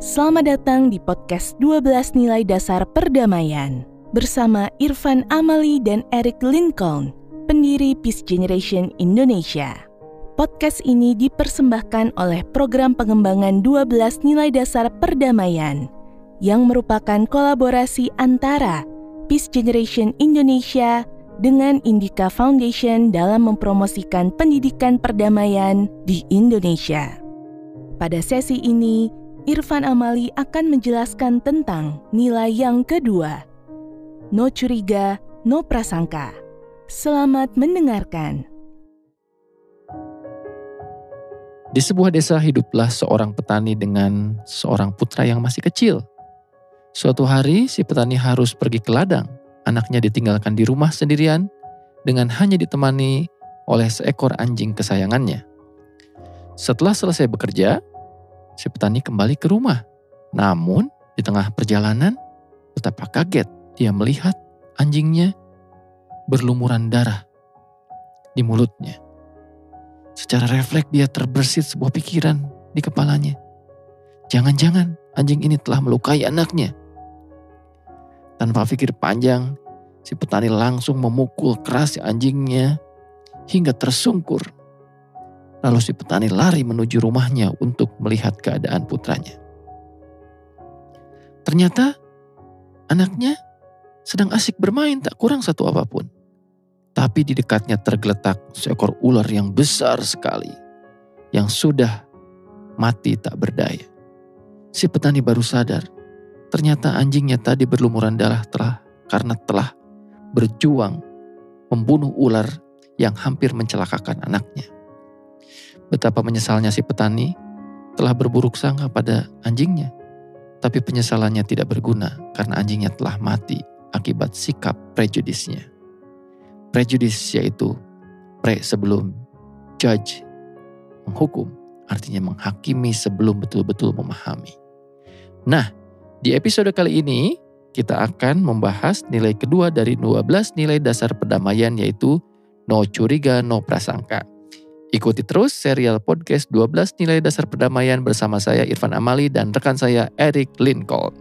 Selamat datang di podcast 12 Nilai Dasar Perdamaian bersama Irfan Amali dan Eric Lincoln, pendiri Peace Generation Indonesia. Podcast ini dipersembahkan oleh program pengembangan 12 nilai dasar perdamaian yang merupakan kolaborasi antara Peace Generation Indonesia dengan Indika Foundation dalam mempromosikan pendidikan perdamaian di Indonesia. Pada sesi ini, Irfan Amali akan menjelaskan tentang nilai yang kedua. No curiga, no prasangka. Selamat mendengarkan. Di sebuah desa hiduplah seorang petani dengan seorang putra yang masih kecil. Suatu hari si petani harus pergi ke ladang. Anaknya ditinggalkan di rumah sendirian dengan hanya ditemani oleh seekor anjing kesayangannya. Setelah selesai bekerja, si petani kembali ke rumah. Namun, di tengah perjalanan, betapa kaget dia melihat anjingnya berlumuran darah di mulutnya. Secara refleks dia terbersit sebuah pikiran di kepalanya. Jangan-jangan anjing ini telah melukai anaknya. Tanpa pikir panjang, si petani langsung memukul keras anjingnya hingga tersungkur Lalu si petani lari menuju rumahnya untuk melihat keadaan putranya. Ternyata anaknya sedang asik bermain tak kurang satu apa pun. Tapi di dekatnya tergeletak seekor ular yang besar sekali. Yang sudah mati tak berdaya. Si petani baru sadar. Ternyata anjingnya tadi berlumuran darah telah karena telah berjuang membunuh ular yang hampir mencelakakan anaknya. Betapa menyesalnya si petani telah berburuk sangka pada anjingnya. Tapi penyesalannya tidak berguna karena anjingnya telah mati akibat sikap prejudisnya. Prejudis yaitu pre sebelum judge menghukum, artinya menghakimi sebelum betul-betul memahami. Nah, di episode kali ini kita akan membahas nilai kedua dari 12 nilai dasar perdamaian yaitu no curiga, no prasangka. Ikuti terus serial podcast 12 Nilai Dasar Perdamaian bersama saya Irfan Amali dan rekan saya Eric Lincoln.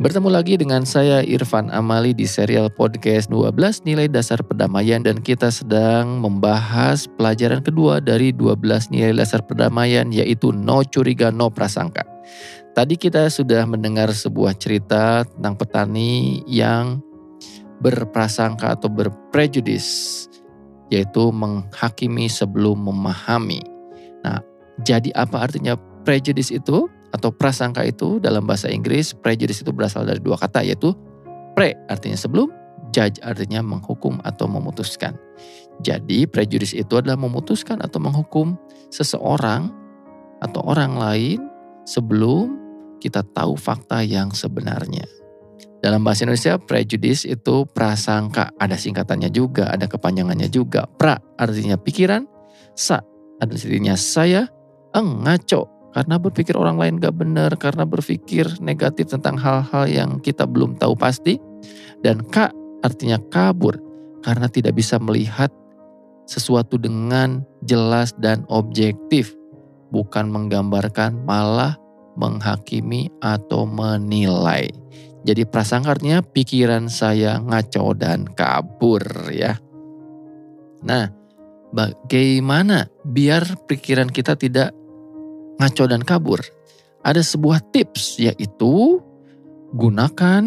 Bertemu lagi dengan saya Irfan Amali di serial podcast 12 Nilai Dasar Perdamaian dan kita sedang membahas pelajaran kedua dari 12 nilai dasar perdamaian yaitu no curiga no prasangka. Tadi kita sudah mendengar sebuah cerita tentang petani yang berprasangka atau berprejudis yaitu menghakimi sebelum memahami. Nah, jadi apa artinya prejudis itu? Atau prasangka itu dalam bahasa Inggris prejudice itu berasal dari dua kata yaitu pre artinya sebelum, judge artinya menghukum atau memutuskan. Jadi prejudice itu adalah memutuskan atau menghukum seseorang atau orang lain sebelum kita tahu fakta yang sebenarnya. Dalam bahasa Indonesia, prejudice itu prasangka. Ada singkatannya juga, ada kepanjangannya juga. Pra artinya pikiran, sa artinya saya, eng ngaco karena berpikir orang lain gak benar, karena berpikir negatif tentang hal-hal yang kita belum tahu pasti. Dan K artinya kabur, karena tidak bisa melihat sesuatu dengan jelas dan objektif. Bukan menggambarkan, malah menghakimi atau menilai. Jadi prasangka artinya pikiran saya ngaco dan kabur ya. Nah, bagaimana biar pikiran kita tidak ngaco dan kabur, ada sebuah tips yaitu gunakan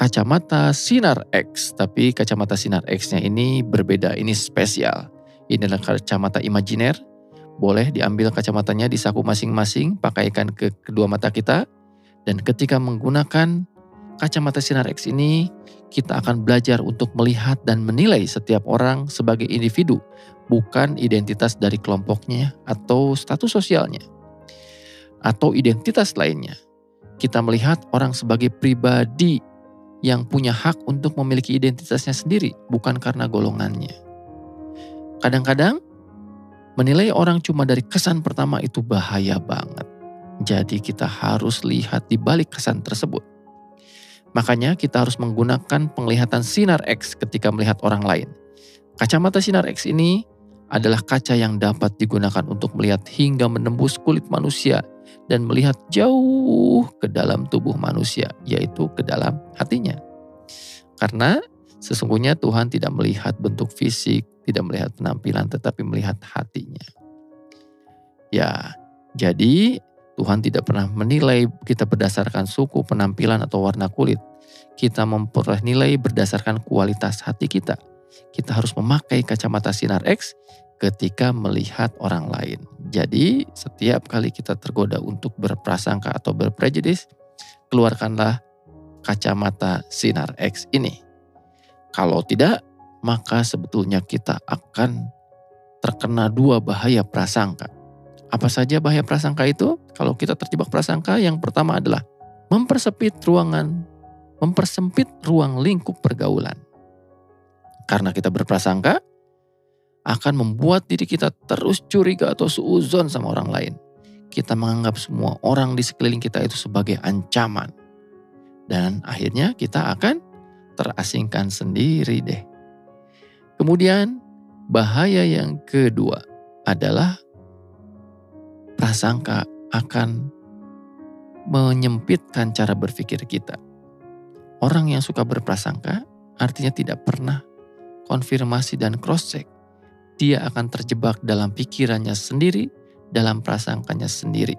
kacamata sinar X. Tapi kacamata sinar X-nya ini berbeda, ini spesial. Ini adalah kacamata imajiner. Boleh diambil kacamatanya di saku masing-masing, pakaikan ke kedua mata kita. Dan ketika menggunakan kacamata sinar X ini, kita akan belajar untuk melihat dan menilai setiap orang sebagai individu, bukan identitas dari kelompoknya atau status sosialnya atau identitas lainnya. Kita melihat orang sebagai pribadi yang punya hak untuk memiliki identitasnya sendiri, bukan karena golongannya. Kadang-kadang Menilai orang cuma dari kesan pertama itu bahaya banget. Jadi kita harus lihat di balik kesan tersebut. Makanya kita harus menggunakan penglihatan sinar X ketika melihat orang lain. Kacamata sinar X ini adalah kaca yang dapat digunakan untuk melihat hingga menembus kulit manusia dan melihat jauh ke dalam tubuh manusia, yaitu ke dalam hatinya. Karena sesungguhnya Tuhan tidak melihat bentuk fisik, tidak melihat penampilan, tetapi melihat hatinya. Ya, jadi Tuhan tidak pernah menilai kita berdasarkan suku, penampilan, atau warna kulit. Kita memperoleh nilai berdasarkan kualitas hati kita. Kita harus memakai kacamata sinar X ketika melihat orang lain. Jadi, setiap kali kita tergoda untuk berprasangka atau berprejudis, keluarkanlah kacamata sinar X ini. Kalau tidak, maka sebetulnya kita akan terkena dua bahaya prasangka. Apa saja bahaya prasangka itu? Kalau kita terjebak prasangka, yang pertama adalah mempersempit ruangan, mempersempit ruang lingkup pergaulan. Karena kita berprasangka, akan membuat diri kita terus curiga atau suuzon sama orang lain. Kita menganggap semua orang di sekeliling kita itu sebagai ancaman. Dan akhirnya kita akan terasingkan sendiri deh. Kemudian bahaya yang kedua adalah prasangka akan menyempitkan cara berpikir kita. Orang yang suka berprasangka artinya tidak pernah konfirmasi dan cross check dia akan terjebak dalam pikirannya sendiri, dalam prasangkanya sendiri.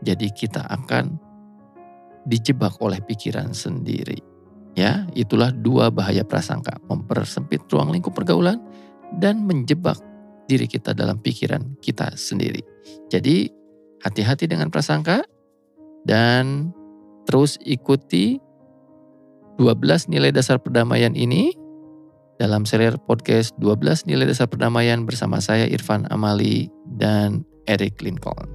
Jadi kita akan dijebak oleh pikiran sendiri. Ya, itulah dua bahaya prasangka, mempersempit ruang lingkup pergaulan dan menjebak diri kita dalam pikiran kita sendiri. Jadi, hati-hati dengan prasangka dan terus ikuti 12 nilai dasar perdamaian ini dalam serial podcast 12 Nilai Dasar Perdamaian bersama saya Irfan Amali dan Eric Lincoln.